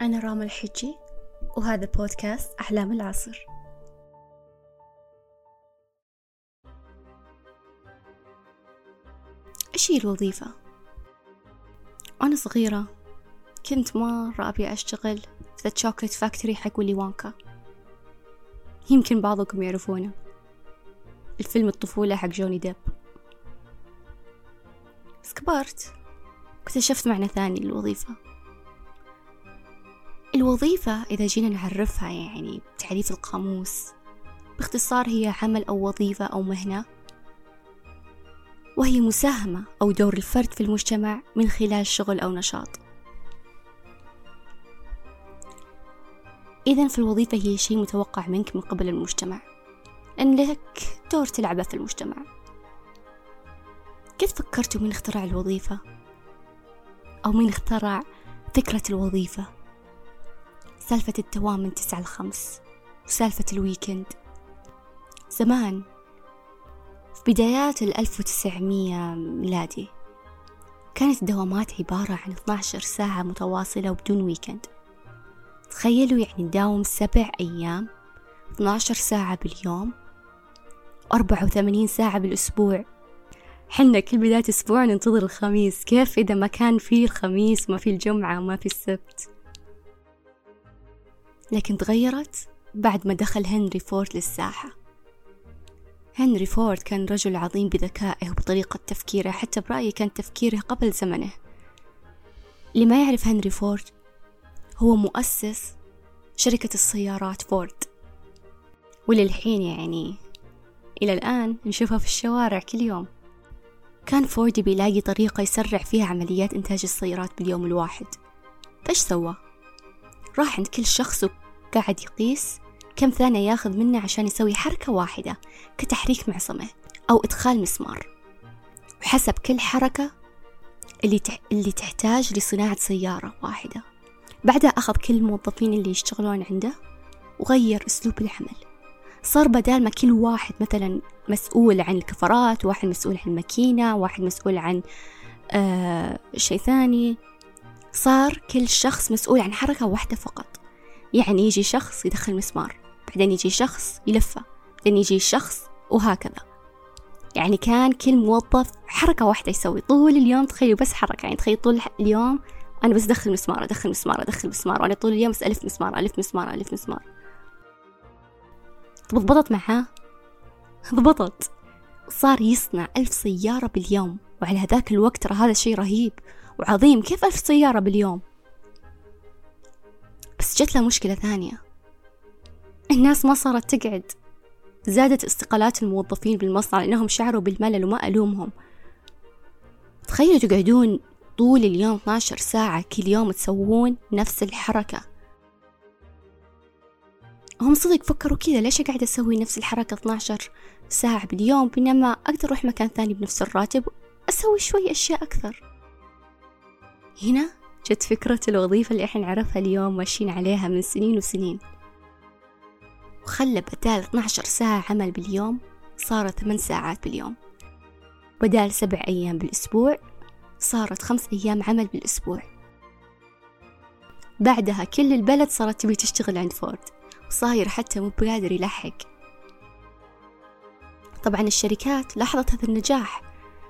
أنا راما الحجي وهذا بودكاست أحلام العصر. إيش هي الوظيفة؟ وأنا صغيرة كنت مرة أبي أشتغل في chocolate factory حق ولي وانكا. يمكن بعضكم يعرفونه. الفيلم الطفولة حق جوني ديب. بس كبرت اكتشفت معنى ثاني للوظيفة. الوظيفة إذا جينا نعرفها يعني بتعريف القاموس باختصار هي عمل أو وظيفة أو مهنة وهي مساهمة أو دور الفرد في المجتمع من خلال شغل أو نشاط إذا في الوظيفة هي شيء متوقع منك من قبل المجتمع أن لك دور تلعبه في المجتمع كيف فكرتوا من اخترع الوظيفة؟ أو من اخترع فكرة الوظيفة؟ سالفة الدوام من تسعة لخمس وسالفة ال weekend. زمان في بدايات الألف وتسعمية ميلادي كانت الدوامات عبارة عن 12 ساعة متواصلة وبدون weekend. تخيلوا يعني نداوم سبع أيام 12 ساعة باليوم أربعة وثمانين ساعة بالأسبوع. حنا كل بداية أسبوع ننتظر الخميس كيف إذا ما كان في الخميس؟ وما في الجمعة وما في السبت. لكن تغيرت بعد ما دخل هنري فورد للساحة. هنري فورد كان رجل عظيم بذكائه وبطريقة تفكيره حتى برأيي كان تفكيره قبل زمنه. اللي ما يعرف هنري فورد هو مؤسس شركة السيارات فورد. وللحين يعني إلى الآن نشوفها في الشوارع كل يوم. كان فورد بيلاقي طريقة يسرع فيها عمليات إنتاج السيارات باليوم الواحد. فإيش سوى؟ راح عند كل شخص وقاعد يقيس كم ثانية ياخذ منه عشان يسوي حركة واحدة كتحريك معصمة أو إدخال مسمار. وحسب كل حركة اللي, تح... اللي تحتاج لصناعة سيارة واحدة. بعدها أخذ كل الموظفين اللي يشتغلون عنده وغير أسلوب العمل. صار بدال ما كل واحد مثلا مسؤول عن الكفرات واحد مسؤول عن الماكينة واحد مسؤول عن آه شيء ثاني صار كل شخص مسؤول عن حركة واحدة فقط. يعني يجي شخص يدخل مسمار بعدين يجي شخص يلفه بعدين يجي شخص وهكذا. يعني كان كل موظف حركة واحدة يسوي. طول اليوم تخيلوا بس حركة يعني تخيل طول اليوم أنا بس أدخل مسمار أدخل مسمار أدخل مسمار وأنا طول اليوم بس ألف مسمار ألف مسمار ألف مسمار. طب ضبطت معاه؟ ضبطت صار يصنع ألف سيارة باليوم وعلى هذاك الوقت ترى هذا شيء رهيب. وعظيم كيف ألف سيارة باليوم؟ بس جت له مشكلة ثانية. الناس ما صارت تقعد. زادت استقالات الموظفين بالمصنع لأنهم شعروا بالملل وما ألومهم. تخيلوا تقعدون طول اليوم 12 ساعة كل يوم تسوون نفس الحركة. هم صدق فكروا كذا ليش قاعدة أسوي نفس الحركة 12 ساعة باليوم؟ بينما أقدر أروح مكان ثاني بنفس الراتب أسوي شوي أشياء أكثر. هنا جت فكرة الوظيفة اللي إحنا نعرفها اليوم ماشيين عليها من سنين وسنين. وخلى بدال 12 ساعة عمل باليوم صارت 8 ساعات باليوم. بدال سبع أيام بالأسبوع صارت خمس أيام عمل بالأسبوع. بعدها كل البلد صارت تبي تشتغل عند فورد وصاير حتى مو بقادر يلحق. طبعا الشركات لاحظت هذا النجاح.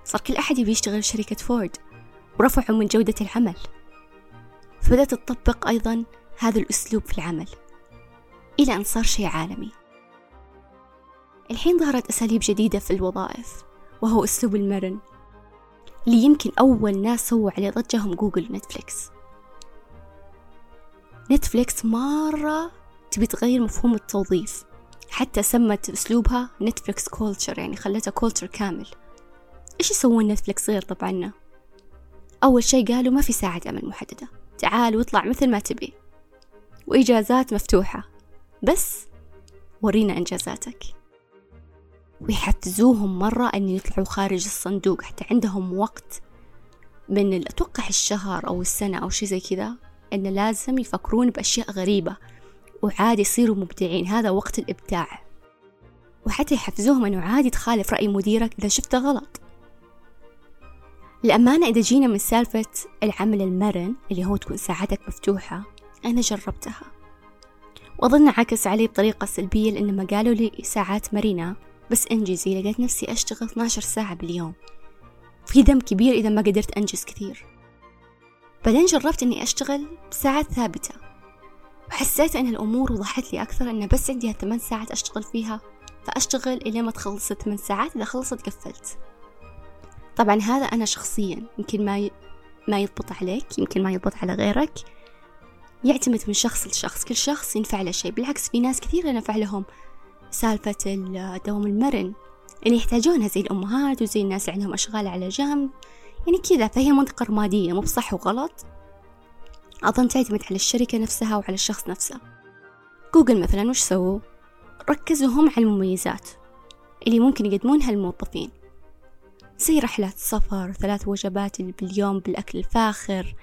صار كل أحد يبي يشتغل في شركة فورد. ورفعوا من جودة العمل. فبدأت تطبق أيضا هذا الأسلوب في العمل. إلى أن صار شيء عالمي. الحين ظهرت أساليب جديدة في الوظائف وهو أسلوب المرن. اللي يمكن أول ناس سووا عليه ضجة هم جوجل ونتفليكس نتفليكس مرة تبي تغير مفهوم التوظيف. حتى سمت أسلوبها نتفليكس culture يعني خلتها culture كامل. إيش يسوون نتفليكس غير طبعا؟ أول شي قالوا ما في ساعة عمل محددة. تعال واطلع مثل ما تبي. وإجازات مفتوحة. بس ورينا إنجازاتك. ويحفزوهم مرة أن يطلعوا خارج الصندوق. حتى عندهم وقت من أتوقع الشهر أو السنة أو شي زي كذا أن لازم يفكرون بأشياء غريبة. وعادي يصيروا مبدعين. هذا وقت الإبداع. وحتى يحفزوهم أنه عادي تخالف رأي مديرك إذا شفته غلط. الأمانة إذا جينا من سالفة العمل المرن اللي هو تكون ساعتك مفتوحة أنا جربتها. وأظن عكس علي بطريقة سلبية لأن قالوا لي ساعات مرنة بس أنجزي لقيت نفسي أشتغل 12 ساعة باليوم. في دم كبير إذا ما قدرت أنجز كثير. بعدين جربت إني أشتغل بساعات ثابتة. وحسيت أن الأمور وضحت لي أكثر أن بس عندي ثمان ساعات أشتغل فيها فأشتغل إلى ما تخلص ثمان ساعات إذا خلصت قفلت. طبعا هذا أنا شخصيا يمكن ما ي... ما يضبط عليك يمكن ما يضبط على غيرك. يعتمد من شخص لشخص كل شخص ينفع له شيء بالعكس في ناس كثير ينفع لهم سالفة الدوام المرن. اللي يحتاجونها زي الأمهات وزي الناس اللي عندهم أشغال على جنب. يعني كذا فهي منطقة رمادية مو بصح وغلط. أظن تعتمد على الشركة نفسها وعلى الشخص نفسه. جوجل مثلا وش سووا؟ ركزوا هم على المميزات اللي ممكن يقدمونها الموظفين. زي رحلات سفر ثلاث وجبات باليوم بالأكل الفاخر.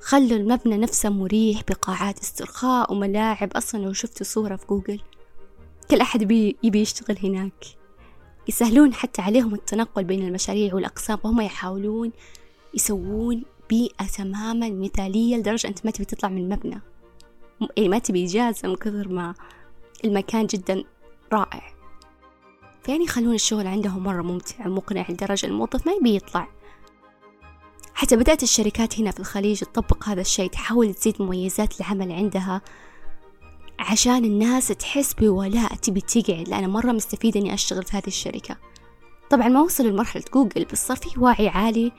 خلوا المبنى نفسه مريح بقاعات استرخاء وملاعب. أصلا لو شفتوا صورة في جوجل كل أحد بي يبي يشتغل هناك. يسهلون حتى عليهم التنقل بين المشاريع والأقسام وهم يحاولون يسوون بيئة تماما مثالية لدرجة أنت ما تبي تطلع من المبنى. يعني ما تبي إجازة من كثر ما المكان جدا رائع. فيعني يخلون الشغل عندهم مرة ممتع ومقنع لدرجة الموظف ما يبي يطلع. حتى بدأت الشركات هنا في الخليج تطبق هذا الشيء تحاول تزيد مميزات العمل عندها عشان الناس تحس بولاء تبي تقعد. لأنا مرة مستفيدة إني أشتغل في هذه الشركة. طبعا ما وصلوا لمرحلة جوجل بس صار في وعي عالي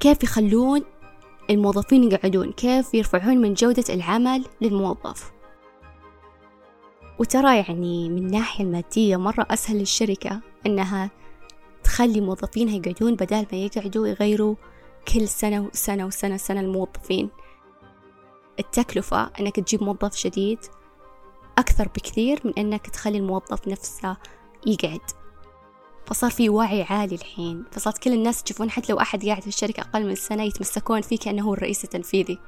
كيف يخلون الموظفين يقعدون كيف يرفعون من جودة العمل للموظف. وترى يعني من الناحية المادية مرة أسهل للشركة أنها تخلي موظفينها يقعدون بدال ما يقعدوا يغيروا كل سنة وسنة وسنة سنة الموظفين. التكلفة أنك تجيب موظف جديد أكثر بكثير من أنك تخلي الموظف نفسه يقعد. فصار في وعي عالي الحين. فصارت كل الناس تشوفون حتى لو أحد قاعد في الشركة أقل من سنة يتمسكون فيه كأنه هو الرئيس التنفيذي.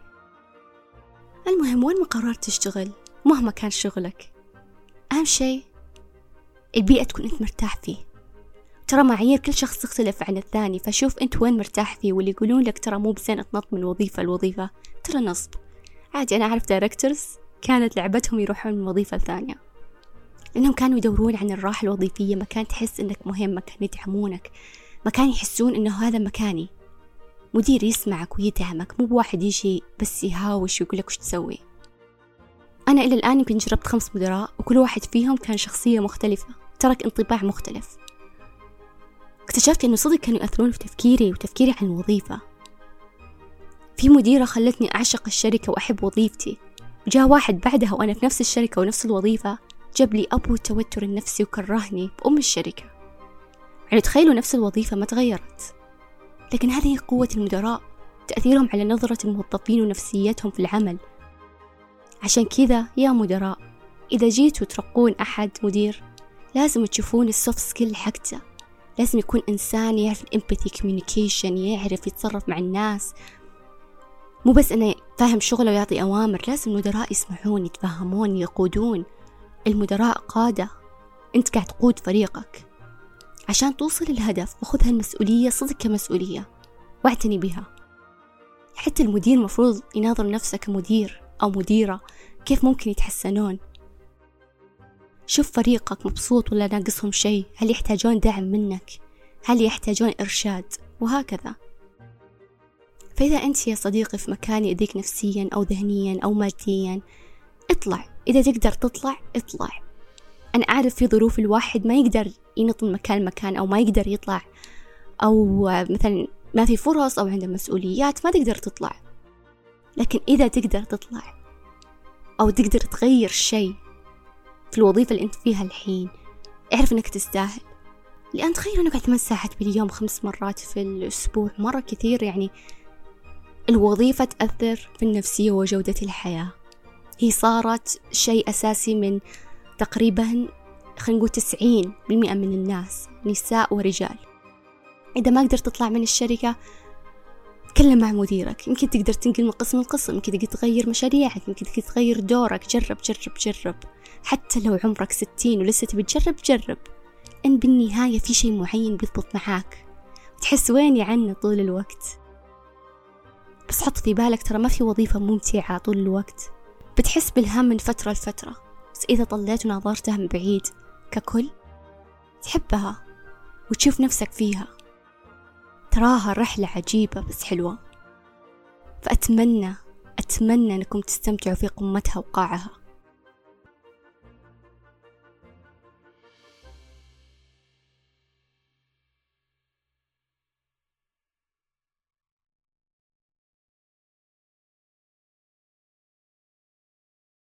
المهم وين ما قررت تشتغل؟ مهما كان شغلك. أهم شيء البيئة تكون أنت مرتاح فيه. ترى معايير كل شخص تختلف عن الثاني فشوف أنت وين مرتاح فيه واللي يقولون لك ترى مو بزين تنط من وظيفة لوظيفة. ترى نصب. عادي أنا أعرف دايركتورز كانت لعبتهم يروحون من وظيفة ثانية لأنهم كانوا يدورون عن الراحة الوظيفية مكان تحس إنك مهم مكان يدعمونك مكان يحسون إنه هذا مكاني. مدير يسمعك ويدعمك مو بواحد يجي بس يهاوش ويقول لك وش تسوي. أنا إلى الآن يمكن جربت خمس مدراء وكل واحد فيهم كان شخصية مختلفة ترك انطباع مختلف. اكتشفت إنه صدق كانوا يأثرون في تفكيري وتفكيري عن الوظيفة. في مديرة خلتني أعشق الشركة وأحب وظيفتي. جاء واحد بعدها وأنا في نفس الشركة ونفس الوظيفة جاب لي أبو التوتر النفسي وكرهني بأم الشركة. يعني تخيلوا نفس الوظيفة ما تغيرت. لكن هذه قوة المدراء تأثيرهم على نظرة الموظفين ونفسيتهم في العمل. عشان كذا يا مدراء إذا جيتوا ترقون أحد مدير لازم تشوفون ال soft skill حقته. لازم يكون إنسان يعرف ال empathy communication يعرف يتصرف مع الناس. مو بس إنه فاهم شغله ويعطي أوامر لازم المدراء يسمعون يتفهمون يقودون. المدراء قادة. أنت قاعد تقود فريقك. عشان توصل الهدف وخذ هالمسؤولية صدق كمسؤولية. واعتني بها. حتى المدير مفروض يناظر نفسه كمدير. أو مديرة كيف ممكن يتحسنون؟ شوف فريقك مبسوط ولا ناقصهم شيء هل يحتاجون دعم منك؟ هل يحتاجون إرشاد؟ وهكذا. فإذا أنت يا صديقي في مكان يأذيك نفسيا أو ذهنيا أو ماديا اطلع. إذا تقدر تطلع اطلع. أنا أعرف في ظروف الواحد ما يقدر ينط من مكان لمكان أو ما يقدر يطلع أو مثلا ما في فرص أو عنده مسؤوليات ما تقدر تطلع. لكن إذا تقدر تطلع أو تقدر تغير شيء في الوظيفة اللي أنت فيها الحين اعرف أنك تستاهل. لأن تخيل أنك ثمان ساعات باليوم خمس مرات في الأسبوع مرة كثير يعني الوظيفة تأثر في النفسية وجودة الحياة. هي صارت شيء أساسي من تقريبا خلينا نقول تسعين بالمئة من الناس نساء ورجال. إذا ما قدرت تطلع من الشركة تكلم مع مديرك. يمكن تقدر تنقل من قسم لقسم يمكن تقدر تغير مشاريعك يمكن تقدر تغير دورك. جرب جرب جرب. حتى لو عمرك ستين ولسه تبي تجرب جرب. إن بالنهاية في شيء معين بيضبط معاك. تحس ويني يعنى عنه طول الوقت. بس حط في بالك ترى ما في وظيفة ممتعة طول الوقت. بتحس بالهم من فترة لفترة. بس إذا طليت وناظرتها من بعيد ككل تحبها وتشوف نفسك فيها. تراها رحلة عجيبة بس حلوة. فأتمنى أتمنى أنكم تستمتعوا في قمتها وقاعها.